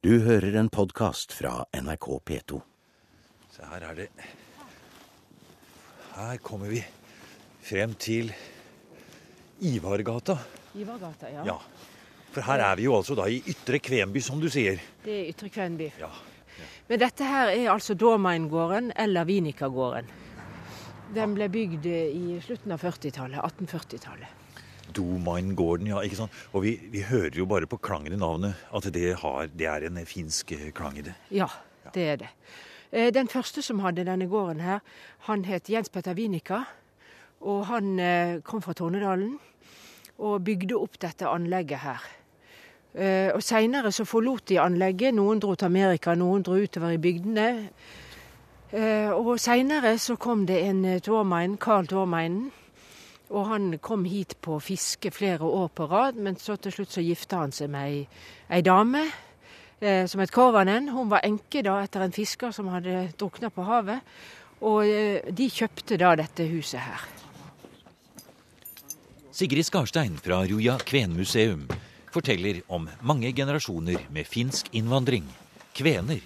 Du hører en podkast fra NRK P2. Se, her er det Her kommer vi frem til Ivargata. Ivargata, ja. Ja. For her er vi jo altså da i Ytre Kvenby, som du sier. Det er Ytre Kvenby. Ja. Men dette her er altså Dormeingården eller Vinikagården. Den ble bygd i slutten av 40-tallet. 1840-tallet. Domaingården, ja. ikke sant? Og vi, vi hører jo bare på klangen i navnet at det, har, det er en finsk klang i det. Ja, det er det. Eh, Den første som hadde denne gården her, han het Jens Petter Vinika. Og han eh, kom fra Tornedalen og bygde opp dette anlegget her. Eh, Og seinere så forlot de anlegget. Noen dro til Amerika, noen dro utover i bygdene. Og seinere så kom det en Tormein, Carl Tormeinen. Og han kom hit på fiske flere år på rad, men så til slutt så gifta han seg med ei, dame eh, som het Korvanen. Hun var enke da etter en fisker som hadde drukna på havet. Og eh, de kjøpte da dette huset her. Sigrid Skarstein fra Ruja kvenmuseum forteller om mange generasjoner med finsk innvandring, kvener,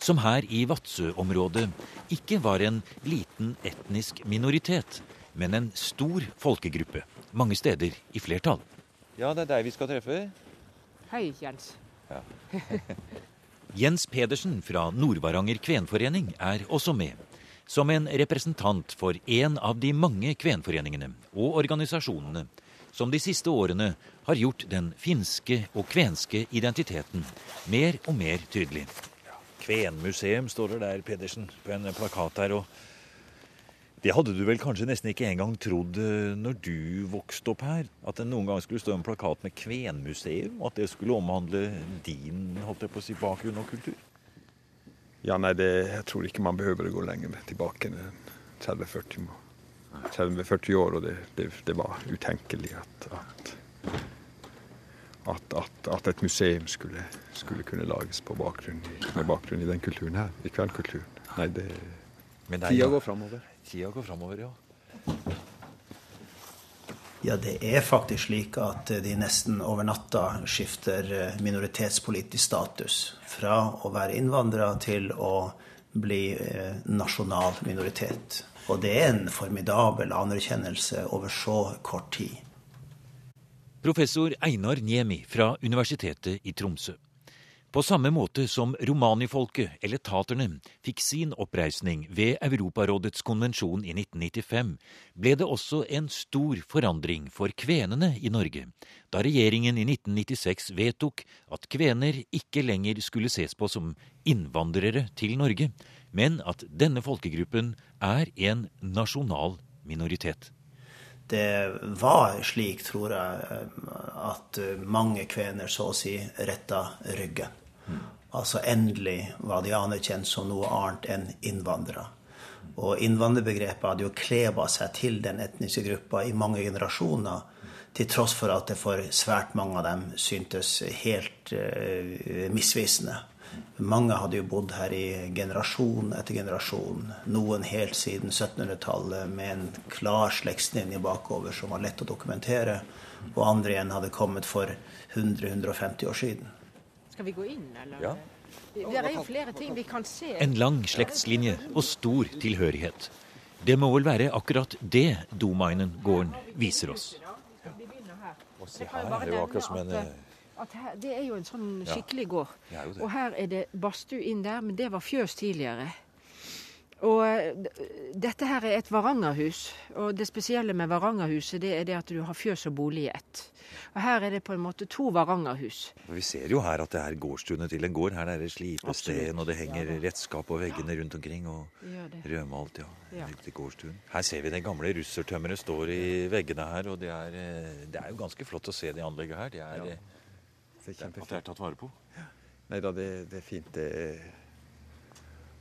som her i Vadsø-området ikke var en liten etnisk minoritet, men en stor folkegruppe, mange steder i flertall. Ja, det er deg vi skal treffe. Hei, Jens. Jens Pedersen fra Nordvaranger kvenforening er også med, som en representant for en av de mange kvenforeningene og organisasjonene som de siste årene har gjort den finske og kvenske identiteten mer og mer tydelig. Kvenmuseum står det der, Pedersen, på en plakat her. og det hadde du vel kanskje nesten ikke engang trodd eh, når du vokste opp her? At det noen gang skulle stå en plakat med Kvenmuseum? Og at det skulle omhandle din holdt jeg på å si, bakgrunn og kultur? Ja, nei, det, jeg tror ikke man behøver å gå lenger tilbake enn 30-40 år. Og det, det, det var utenkelig at, at, at, at, at et museum skulle, skulle kunne lages på bakgrunn med bakgrunn i den kulturen her. I kveldkulturen. Nei, det Tida går framover. Tida går framover, ja. Ja, det er faktisk slik at de nesten over natta skifter eh, minoritetspolitisk status. Fra å være innvandrere til å bli eh, nasjonal minoritet. Og det er en formidabel anerkjennelse over så kort tid. Professor Einar Niemi fra Universitetet i Tromsø. På samme måte som romanifolket, eller taterne, fikk sin oppreisning ved Europarådets konvensjon i 1995, ble det også en stor forandring for kvenene i Norge, da regjeringen i 1996 vedtok at kvener ikke lenger skulle ses på som innvandrere til Norge, men at denne folkegruppen er en nasjonal minoritet. Det var slik, tror jeg, at mange kvener så å si retta ryggen. Altså endelig var de anerkjent som noe annet enn innvandrere. Og innvandrerbegrepet hadde jo kleba seg til den etniske gruppa i mange generasjoner, til tross for at det for svært mange av dem syntes helt uh, misvisende. Mange hadde jo bodd her i generasjon etter generasjon. Noen helt siden 1700-tallet med en klar slektslinje bakover som var lett å dokumentere. Og andre igjen hadde kommet for 100-150 år siden. Skal vi gå inn, eller? Ja. Det er jo flere ting vi kan se. En lang slektslinje og stor tilhørighet. Det må vel være akkurat det Domainen-gården viser oss. Og se her, det er jo akkurat som en at, eh, her, Det er jo en sånn skikkelig gård. Det. Og her er det badstue inn der, men det var fjøs tidligere. Og eh, dette her er et Varangerhus. Og det spesielle med Varangerhuset det er det at du har fjøs og bolig i ett. Og her er det på en måte to Varangerhus. Vi ser jo her at det er gårdsstuene til en gård. Her er det slipesten, og det henger Ja, redskap på veggene rundt omkring. Og rødmalt, ja. Ja. Her ser vi det gamle russertømmeret står i veggene her, og det er, eh, det er jo ganske flott å se det anlegget her. Det er, Ja. eh, Det er at det er tatt vare på. Nei da, det, det er fint. Det er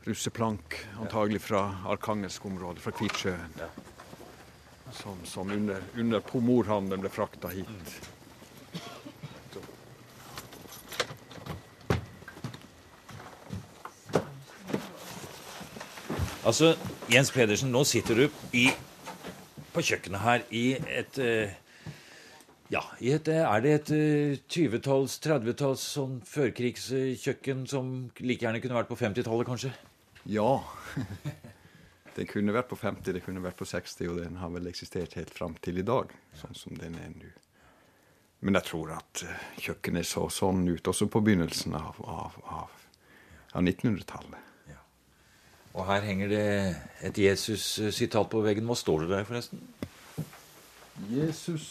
russeplank, antagelig fra Arkangelsk-området, fra Kvitsjøen. Som, som under, under pomorhavnen ble frakta hit. Altså, Jens Pedersen, nå sitter du i, på kjøkkenet her i et, eh, Ja, et, Er det et 20-talls, 30-talls sånn førkrigskjøkken som like gjerne kunne vært på 50-tallet, kanskje? Ja. Den kunne vært på 50, det kunne vært på 60, og den har vel eksistert helt fram til i dag, sånn som den er nå. Men jeg tror at kjøkkenet så sånn ut også på begynnelsen av, av, av, av 1900-tallet. Ja. Og her henger det et Jesus-sitat på veggen. Hva står det der, forresten? Jesus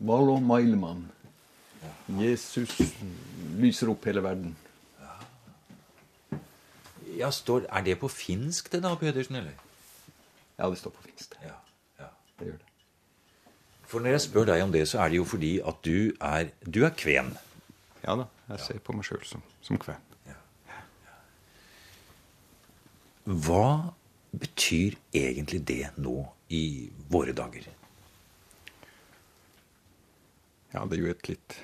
Valo Mailman. Jesus lyser opp hele verden. Ja, står, Er det på finsk, det da, Pedersen, eller? Ja, det står på finsk. Ja, ja. Det gjør det. For når jeg spør deg om det, så er det jo fordi at du er, du er kven. Ja da. Jeg ser på meg sjøl som, som, kven. Ja. Hva betyr egentlig det nå i våre dager? Ja, det er jo et litt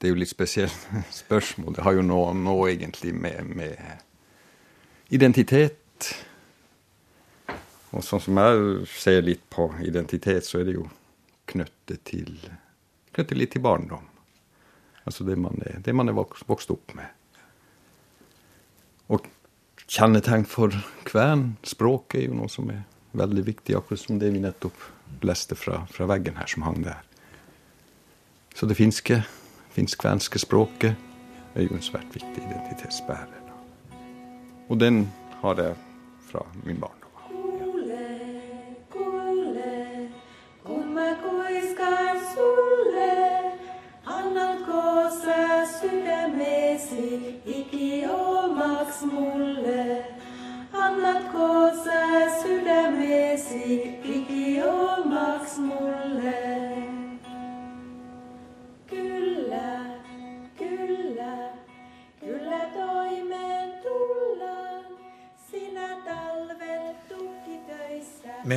Det er jo litt spesielt spørsmål. Det har jo nå, nå egentlig med, med identitet Og sånn som jeg ser litt på identitet, så er det jo knyttet til Knyttet litt til barndom. Altså det man er, det man er vokst, vokst opp med. Og kjennetegn for kvern, språket, er jo noe som er veldig viktig, akkurat som det vi nettopp leste fra, fra veggen her, som hang der. Så det finske, finsk-kvenske språket er jo en svært viktig identitetsbærer. Og den har jeg fra min barndom.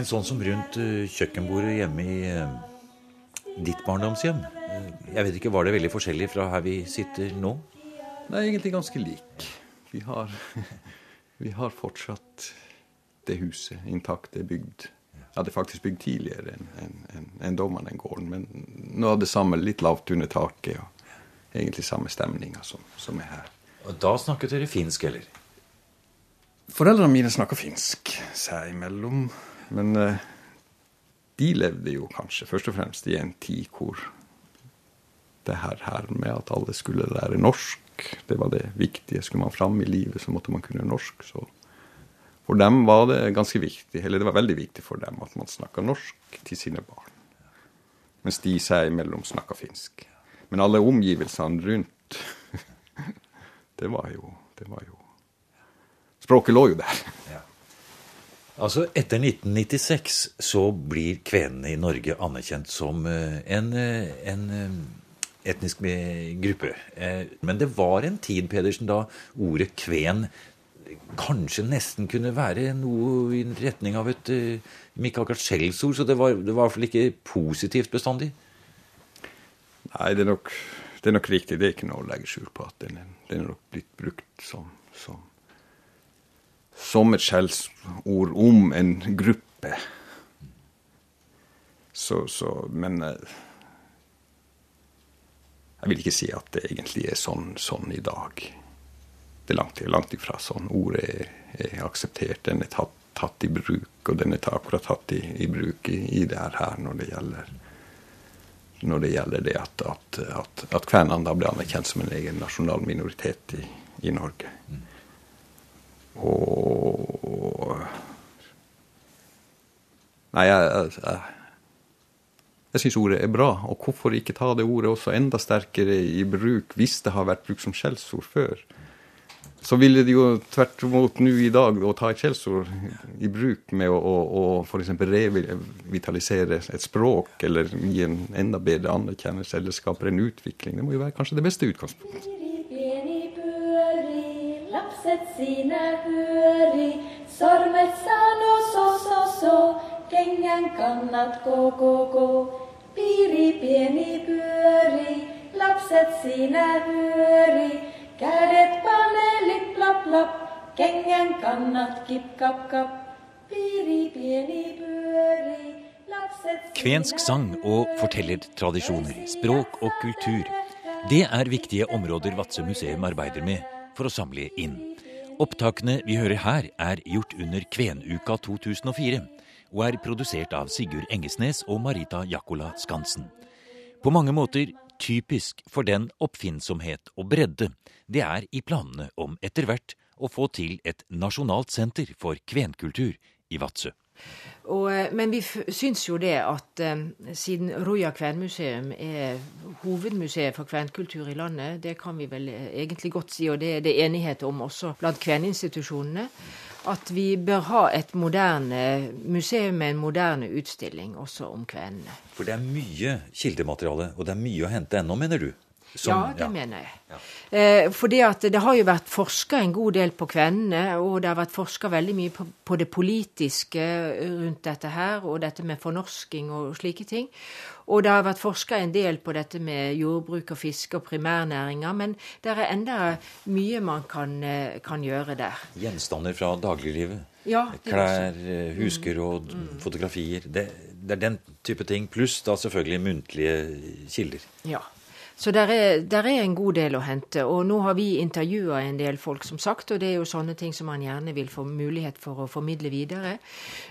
Men sånn som rundt eh, kjøkkenbordet hjemme i eh, ditt barndomshjem eh, Jeg vet ikke, Var det veldig forskjellig fra her vi sitter nå? Nei, egentlig ganske lik. Vi har, vi har fortsatt det huset intakt. Det er bygd ja, det er faktisk bygd tidligere enn en, en, en dommeren den gården. Men nå er det samme, litt lavt under taket. og Egentlig samme stemninga som, som, er her. Og Da snakket dere finsk, eller? Foreldrene mine snakker finsk seg imellom. Men eh, de levde jo kanskje først og fremst i en tid hvor det her, her med at alle skulle lære norsk, det var det viktige. Skulle man fram i livet, så måtte man kunne norsk. Så for dem var det ganske viktig, eller det var veldig viktig for dem at man snakka norsk til sine barn. Mens de seg imellom snakka finsk. Men alle omgivelsene rundt, det var jo, det var jo Språket lå jo der. Ja. Altså, Etter 1996 så blir kvenene i Norge anerkjent som eh, en, eh, en eh, etnisk gruppe. Men det var en tid, Pedersen, da ordet kven kanskje nesten kunne være noe i retning av et Om ikke akkurat skjellsord, så det var, det var i hvert fall ikke positivt bestandig? Nei, det er, nok, det er nok riktig. Det er ikke noe å legge skjul på at den den er nok blitt brukt som, som som et skjellsord om en gruppe. Så, så, Men eh, jeg vil ikke si at det egentlig er sånn, sånn i dag. Det er langt, langt ifra sånn. Ordet er, er akseptert, den er tatt, tatt, i bruk, og den er akkurat tatt i, i bruk i, i, det her når det gjelder når det gjelder det at, at, at, at kvenene da blir anerkjent som en egen nasjonal minoritet i, i Norge. Mm. Og Nei, jeg, jeg, jeg syns ordet er bra. Og hvorfor ikke ta det ordet også enda sterkere i bruk hvis det har vært brukt som skjellsord før? Så ville de jo tvert imot nå i dag å ta et skjellsord i bruk med å, å, å f.eks. revitalisere et språk eller gi en enda bedre anerkjennelse eller skape en utvikling. Det må jo være kanskje det beste utgangspunktet lapset sine høri, sormet sano så, so so, kengän kannat gå, gå. Piri pieni pyöri, lapset sinä hyöri, kädet pane lip lap lap, kengän kannat kip kap kap. Piri pieni pyöri, Kvensk sang og fortellertradisjoner, språk og kultur. Det er viktige områder Vadsø museum arbeider med for å samle inn. Opptakene vi hører her, er gjort under Kvenuka 2004 og er produsert av Sigurd Engesnes og Marita Jakola Skansen. På mange måter typisk for den oppfinnsomhet og bredde det er i planene om etter hvert å få til et nasjonalt senter for kvenkultur i Vadsø. Og, eh, men vi syns jo det at um, siden Roja kvenmuseum er hovedmuseet for kvenkultur i landet, det kan vi vel eh, egentlig godt si, og det er det enighet om også blant kveninstitusjonene, at vi bør ha et moderne museum med en moderne utstilling også om kvenene. For det er mye kildemateriale, og det er mye å hente ennå, mener du? Som, ja, det ja. mener jeg. Ja. Eh, fordi at det har jo vært forska en god del på kvenene, og det har vært forska veldig mye på, på, det politiske rundt dette her, og dette med fornorsking og slike ting. Og det har vært forska en del på dette med jordbruk og fiske og primærnæringer, men det er enda mye man kan, eh, kan gjøre der. Gjenstander fra dagliglivet? Ja, Klær, eh, mm. mm. fotografier. Det, det, er den type ting. Pluss da selvfølgelig muntlige kilder. Ja. Så der er, der er, en god del å hente. Og nå har vi intervjua en del folk, som sagt, og det er jo sånne ting som man gjerne vil få mulighet for å formidle videre.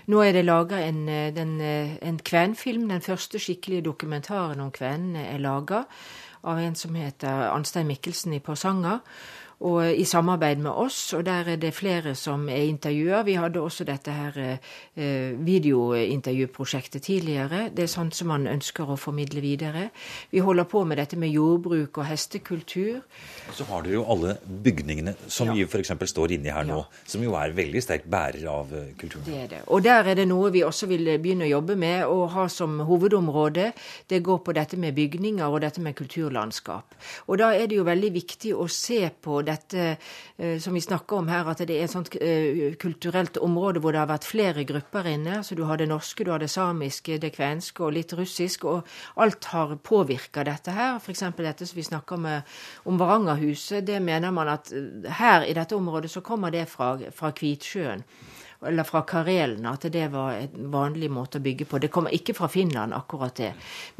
Nå er det laga en, en, en kvenfilm. Den første skikkelige dokumentaren om kvenene er laga av en som heter Anstein Mikkelsen i Porsanger og i samarbeid med oss. Og der er det flere som er intervjua. Vi hadde også dette her eh, videointervjuprosjektet tidligere. Det er sånt som man ønsker å formidle videre. Vi holder på med dette med jordbruk og hestekultur. Så har dere jo alle bygningene som ja. vi f.eks. står inni her nå, ja. som jo er veldig sterkt bærer av eh, kulturen. Det er det. Og der er det noe vi også vil begynne å jobbe med og ha som hovedområde. Det går på dette med bygninger og dette med kulturlandskap. Og da er det jo veldig viktig å se på dette dette eh, som vi snakker om her, at det er et sånt eh, kulturelt område hvor det har vært flere grupper inne. Så du har det norske, du har det samiske, det kvenske og litt russisk. Og alt har påvirka dette her. F.eks. dette som vi snakker med om Varangerhuset. Det mener man at eh, her i dette området så kommer det fra, fra Kvitsjøen eller fra Karelen, at det var en vanlig måte å bygge på. Det kommer ikke fra Finland, akkurat det.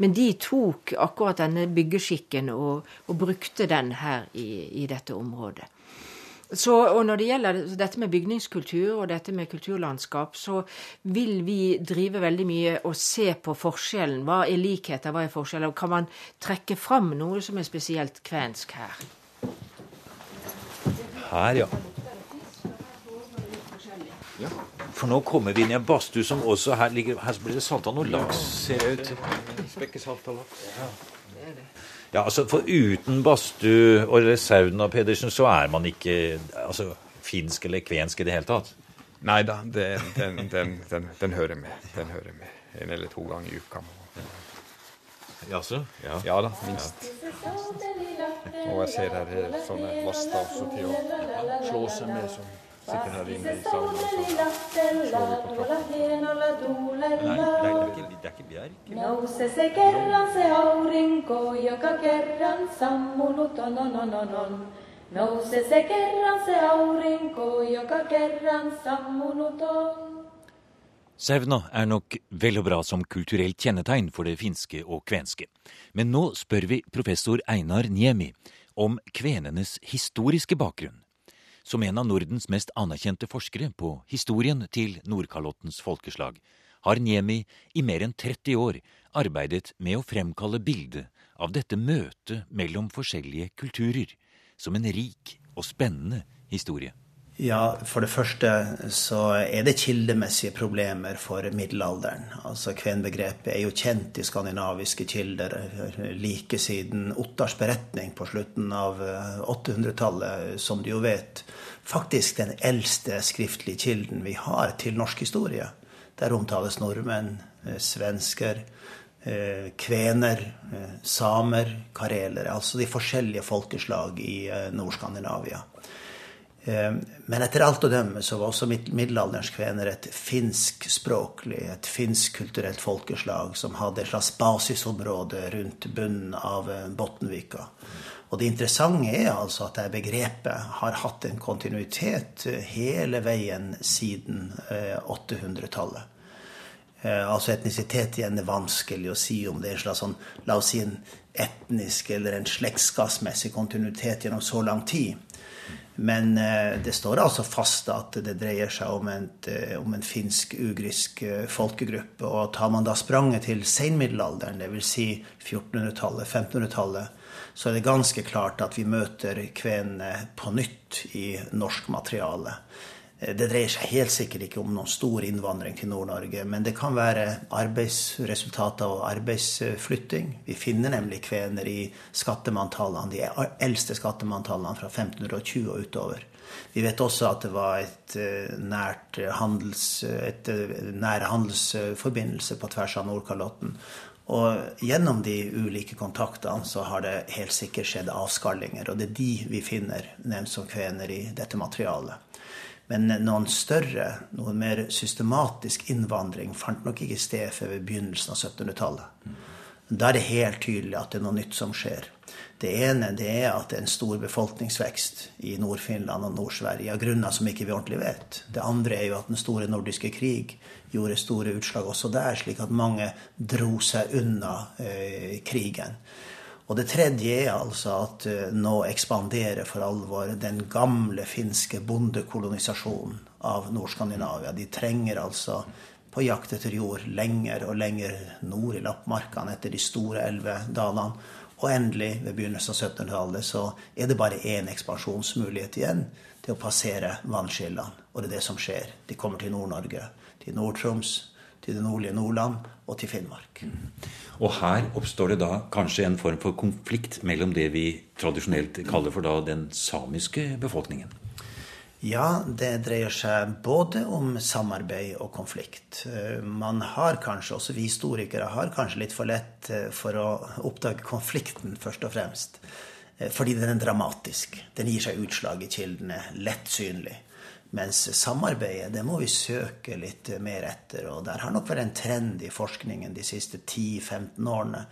Men de tok akkurat denne byggeskikken og, og brukte den her i, i dette området. Så, og Når det gjelder dette med bygningskultur og dette med kulturlandskap, så vil vi drive veldig mye og se på forskjellen. Hva er likheter, hva er forskjeller? Kan man trekke fram noe som er spesielt kvensk her? Her, ja. Ja. For nå kommer vi inn i en badstue som også her ligger Her blir det salta noe laks, ser det ut. Spekkesalta laks. Ja. ja, altså For uten badstue og sauna, Pedersen, så er man ikke altså, finsk eller kvensk i det hele tatt? Nei da, den, den, den, den, hører med. Den hører med. En eller to ganger i uka. Jaså? Ja. ja da, minst. Og jeg ser her sånne vaster også til å slå seg med. sånn sitter her inne i salen og så slår vi på klokken. Nei, det ikke, det ikke bjerk. Nouse se kerran se aurinko, joka kerran sammunut on, on, on, on, on. Nouse se kerran se aurinko, joka kerran sammunut on. Sauna er nok vel og bra som kulturelt kjennetegn for det finske og kvenske. Men nå spør vi professor Einar Niemi om kvenenes historiske bakgrunn som en av Nordens mest anerkjente forskere på historien til Nordkalottens folkeslag, har Niemi i mer enn 30 år arbeidet med å fremkalle bildet av dette møtet mellom forskjellige kulturer, som en rik og spennende historie. Ja, For det første så er det kildemessige problemer for middelalderen. Altså Kvenbegrepet er jo kjent i skandinaviske kilder like siden Ottars beretning på slutten av 800-tallet, eh, som du jo vet. Faktisk den eldste skriftlige kilden vi har til norsk historie. Der omtales nordmenn, eh, svensker, eh, kvener, samer, karelere. Altså de forskjellige folkeslag i Nord-Skandinavia. Eh, men etter alt å dømme så var også middelalderens kvener et finskspråklig, et finsk-kulturelt folkeslag som hadde et slags basisområde rundt bunnen av eh, Bottenvika. Og det interessante er altså at det begrepet har hatt en kontinuitet eh, hele veien siden 800-tallet. Eh, altså etnisitet igjen er vanskelig å si om det er en slags sånn, la oss si en etnisk eller en slektskapsmessig kontinuitet gjennom så lang tid. Men eh, det står altså fast at det dreier seg om, et, eh, om en finsk-ugrisk eh, folkegruppe. Og tar man da spranget til seinmiddelalderen, dvs. Si 1400-tallet, 1500-tallet, så er det ganske klart at vi møter kvenene på nytt i norsk materiale. Det dreier seg helt sikkert ikke om noen stor innvandring til Nord-Norge, men det kan være arbeidsresultater og arbeidsflytting. Vi finner nemlig kvener i skattemanntallene, de eldste skattemanntallene fra 1520 og utover. Vi vet også at det var et eh, nært handels, et eh, nær handelsforbindelse på tvers av Nordkalotten. Og gjennom de ulike kontaktene så har det helt sikkert skjedd avskallinger. Og det er de vi finner nevnt som kvener i dette materialet. Men noen større, noen mer systematisk innvandring fant nok ikke sted før ved begynnelsen av 1700-tallet. Da er det helt tydelig at det er noe nytt som skjer. Det ene det er at det er en stor befolkningsvekst i Nord-Finland og Nord-Sverige av grunner som ikke vi ordentlig vet. Det andre er jo at den store nordiske krig gjorde store utslag også der, slik at mange dro seg unna eh, krigen. Og det tredje er altså at eh, nå ekspanderer for alvor den gamle finske bondekolonisasjonen av Nord-Skandinavia. De trenger altså på jakt etter jord lenger og lenger nord i lappmarkene etter de store elvedalene. Og endelig, ved begynnelsen av 1700-tallet, så er det bare én ekspansjonsmulighet igjen. til å passere vannskillene. Og det er det som skjer. De kommer til Nord-Norge, til Nord-Troms, til det nordlige Nordland og til Finnmark. Og her oppstår det da kanskje en form for konflikt mellom det vi tradisjonelt kaller for da den samiske befolkningen? Ja, det dreier seg både om samarbeid og konflikt. Man har kanskje, også vi historikere, har kanskje litt for lett eh, for å oppdage konflikten, først og fremst. Eh, fordi den er dramatisk. Den gir seg utslag i kildene, lett synlig. Mens samarbeidet, det må vi søke litt mer etter. Og der har nok vært en trend i forskningen de siste 10-15 årene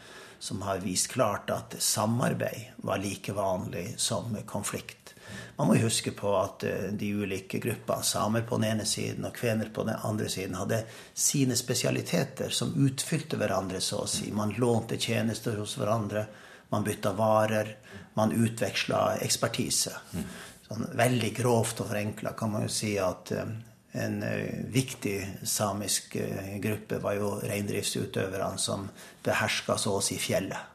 som har vist klart at samarbeid var like vanlig som konflikt. Man må huske på at eh, de ulike gruppene, samer på den ene siden og kvener på den andre siden, hadde sine spesialiteter som utfylte hverandre, så å si. Man lånte tjenester hos hverandre, man bytta varer, man utveksla ekspertise. Sånn veldig grovt og forenkla kan man jo si at eh, en eh, viktig samisk eh, gruppe var jo reindriftsutøverne som beherska så å si fjellet.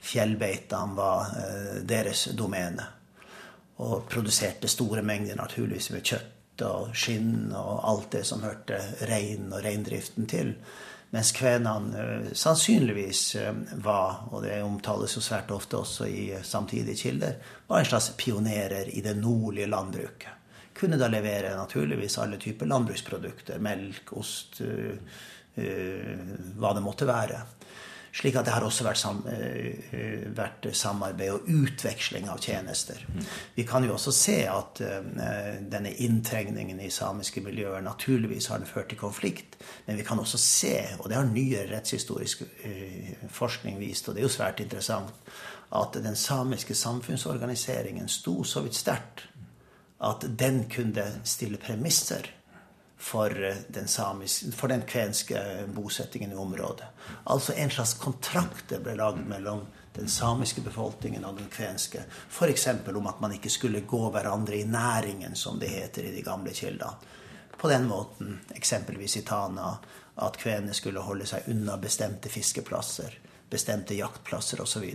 Fjellbeitene var deres domene. Og produserte store mengder naturligvis med kjøtt og skinn og alt det som hørte rein og reindriften til. Mens kvenene eh, sannsynligvis eh, var, og det omtales jo svært ofte også i eh, samtidige kilder, var en slags pionerer i det nordlige landbruket. Kunne da levere naturligvis alle typer landbruksprodukter. Melk, ost, hva det måtte være. Slik at det har også vært, sam, eh, eh, vært, samarbeid og utveksling av tjenester. Vi kan jo også se at eh, denne inntrengningen i samiske miljøer naturligvis har den ført til konflikt. Men vi kan også se, og det har nyere rettshistorisk forskning vist, og det er jo svært interessant, at den samiske samfunnsorganiseringen sto så vidt sterkt at den kunne stille premisser for eh, den, samiske, for den kvenske bosettingen i området. Altså en slags kontrakt ble lagd mellom den samiske befolkningen og den kvenske. F.eks. om at man ikke skulle gå hverandre i næringen, som det heter i de gamle kildene. På den måten, eksempelvis i Tana, at kvenene skulle holde seg unna bestemte fiskeplasser, bestemte jaktplasser osv.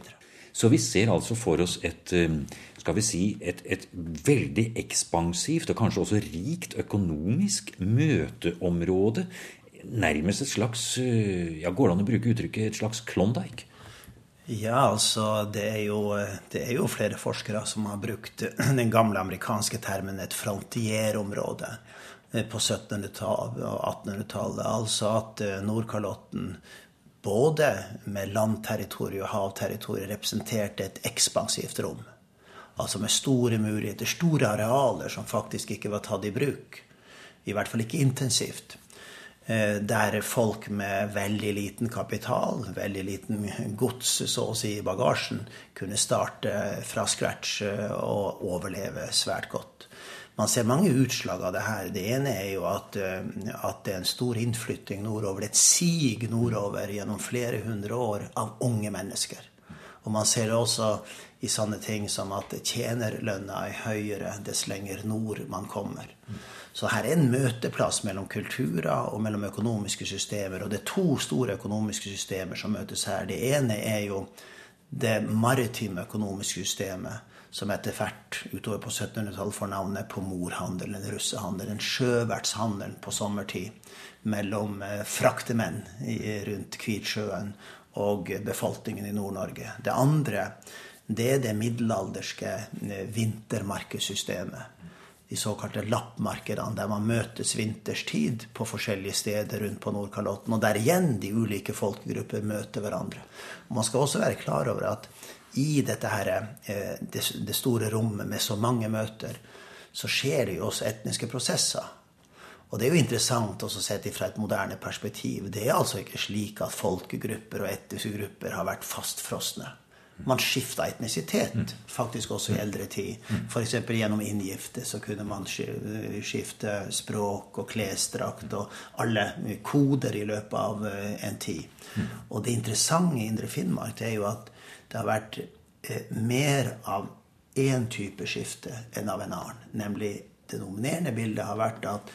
Så vi ser altså for oss et, eh, skal vi si, et, et, veldig ekspansivt og kanskje også rikt økonomisk møteområde. Nærmest et slags eh, ja, Går det an å bruke uttrykket et slags Klondyke? Ja, altså det er, jo, det er jo flere forskere som har brukt den gamle amerikanske termen et frontierområde eh, på 1700-tallet og 1800-tallet. Altså at Nordkalotten både med landterritorium og havterritorium representerte et ekspansivt rom. Altså med store muligheter, store arealer som faktisk ikke var tatt i bruk. I hvert fall ikke intensivt. Eh, der folk med veldig liten kapital, veldig liten gods så å si i bagasjen, kunne starte fra scratch eh, og overleve svært godt. Man ser mange utslag av det her. Det ene er jo at, eh, at det er en stor innflytting nordover. Et sig nordover gjennom flere hundre år av unge mennesker. Og man ser det også i sånne ting som at tjenerlønna er høyere dess lenger nord man kommer. Så her er en møteplass mellom kulturer og mellom økonomiske systemer. Og det er to store økonomiske systemer som møtes her. Det ene er jo det maritime økonomiske systemet, som etter hvert utover på 1700-tallet får navnet på morhandelen, russehandelen, sjøvertshandelen på sommertid mellom eh, fraktemenn rundt Kvitsjøen og befolkningen i Nord-Norge. Det andre det er det middelalderske eh, vintermarkedssystemet de såkalte lappmarkedene, der man møtes vinterstid på forskjellige steder rundt på Nordkalotten, og der igjen de ulike folkegrupper møter hverandre. Og man skal også være klar over at i dette her, eh, det store rommet med så mange møter, så skjer det jo også etniske prosesser. Og det er jo interessant også sett fra et moderne perspektiv. Det er altså ikke slik at folkegrupper og etniske grupper har vært fastfrosne. Man skifta etnisitet, faktisk også i eldre tid. F.eks. gjennom inngifte så kunne man skifte språk og klesdrakt og alle koder i løpet av eh, en tid. Og det interessante i Indre Finnmark det er jo at det har vært eh, mer av én type skifte enn av en annen. Nemlig det dominerende bildet har vært at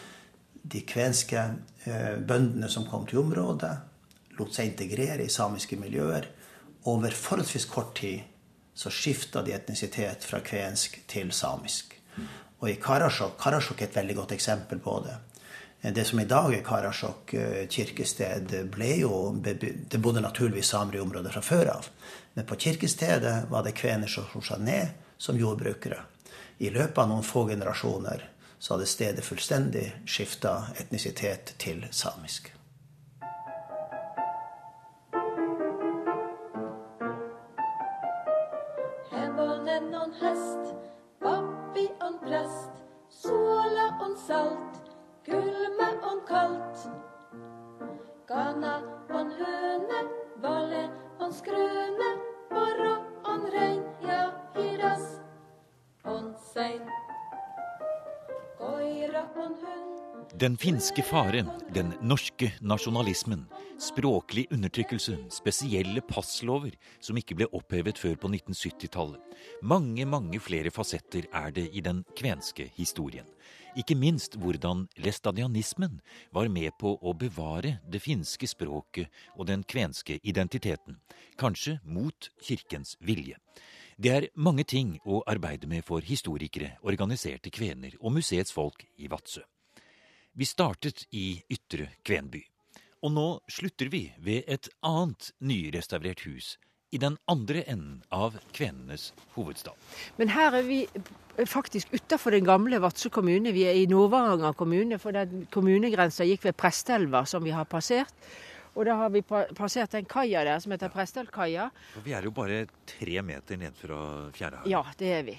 de kvenske eh, bøndene som kom til området, lot seg integrere i samiske miljøer over forholdsvis kort tid så skifta de etnisitet fra kvensk til samisk. Og i Karasjok Karasjok er et veldig godt eksempel på det. Det som i dag er Karasjok eh, kirkested, ble jo Det bodde naturligvis samer i området fra før av. Men på kirkestedet var det kvener som slo seg ned som jordbrukere. I løpet av noen få generasjoner så hadde stedet fullstendig skifta etnisitet til samisk. Den finske fare, den norske nasjonalismen, språklig undertrykkelse, spesielle passlover som ikke ble opphevet før på 1970-tallet. Mange, mange flere fasetter er det i den kvenske historien. Ikke minst hvordan lestadianismen var med på å bevare det finske språket og den kvenske identiteten, kanskje mot kirkens vilje. Det er mange ting å arbeide med for historikere, organiserte kvener og museets folk i Vadsø. Vi startet i Ytre Kvenby. Og nå slutter vi ved et annet nyrestaurert hus i den andre enden av kvenenes hovedstad. Men her er vi faktisk utafor den gamle Vadsø kommune. Vi er i Nord-Varanger kommune, for den kommunegrensa gikk ved Prestelva, som vi har passert. Og da har vi passert den kaia der som heter Prestelkaia. Vi er jo bare tre meter ned fra fjæra Ja, det er vi.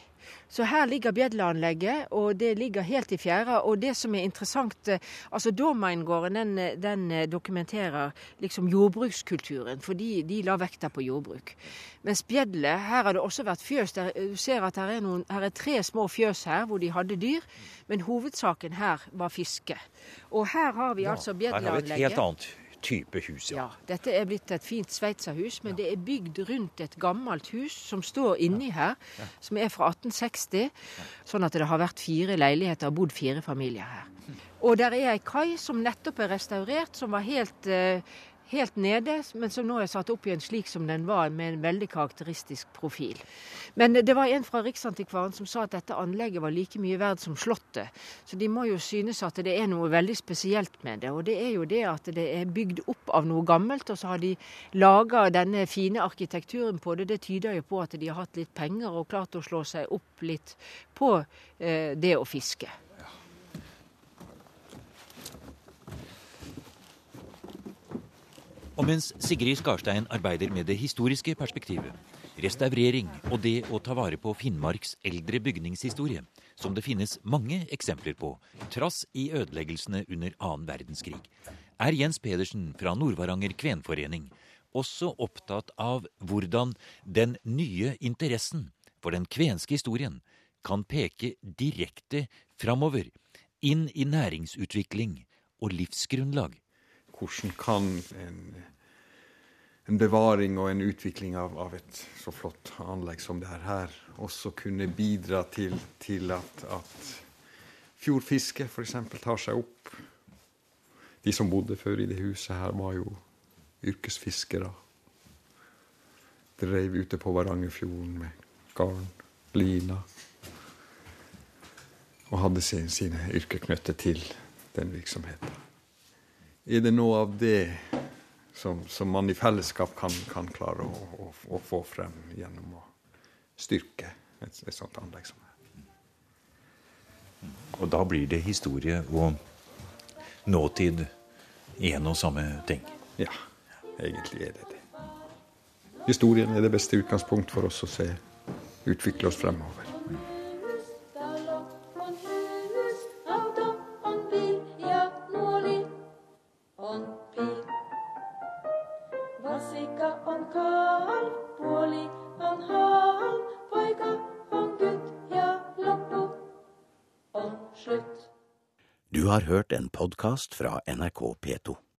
Så her ligger bjedleanlegget, og det ligger helt i fjæra. Og det som er interessant, eh, altså Domeingården den, den, eh, dokumenterer liksom jordbrukskulturen, fordi de la vekta på jordbruk. Mens Bjedle, her har det også vært fjøs. Der, du ser at her er, noen, her er tre små fjøs her hvor de hadde dyr, men hovedsaken her var fiske. Og her har vi ja, altså Bjedleanlegget. Her har vi et helt annet type hus, ja. ja. Dette er blitt et fint sveitserhus, men ja. det er bygd rundt et gammelt hus som står inni her, ja. som er fra 1860. Sånn at det har vært fire leiligheter og bodd fire familier her. Og der er ei kai som nettopp er restaurert, som var helt uh, helt nede, men som nå er satt opp igjen slik som den var, med en veldig karakteristisk profil. Men det var en fra Riksantikvaren som sa at dette anlegget var like mye verdt som Slottet. Så de må jo synes at det er noe veldig spesielt med det. Og det er jo det at det er bygd opp av noe gammelt, og så har de laga denne fine arkitekturen på det. Det tyder jo på at de har hatt litt penger og klart å slå seg opp litt på eh, det å fiske. Og mens Sigrid Skarstein arbeider med det historiske perspektivet, restaurering og det å ta vare på Finnmarks eldre bygningshistorie, som det finnes mange eksempler på, trass i ødeleggelsene under annen verdenskrig, er Jens Pedersen fra Nordvaranger kvenforening også opptatt av hvordan den nye interessen for den kvenske historien kan peke direkte framover, inn i næringsutvikling og livsgrunnlag. Hvordan kan en, en bevaring og en utvikling av, av, et så flott anlegg som det er her, også kunne bidra til, til at, at fjordfisket f.eks. tar seg opp? De som bodde før i det huset her, var jo yrkesfiskere. Drev ute på Varangerfjorden med garn, lina. Og hadde sine yrker knyttet til den virksomheten. Er det noe av det som, som man i fellesskap kan, kan klare å, å, å, få frem gjennom å styrke et, et sånt anlegg som det? Og da blir det historie og nåtid én og samme ting. Ja, egentlig er det det. Historien er det beste utgangspunkt for oss å se utvikle oss fremover. En podkast fra NRK P2.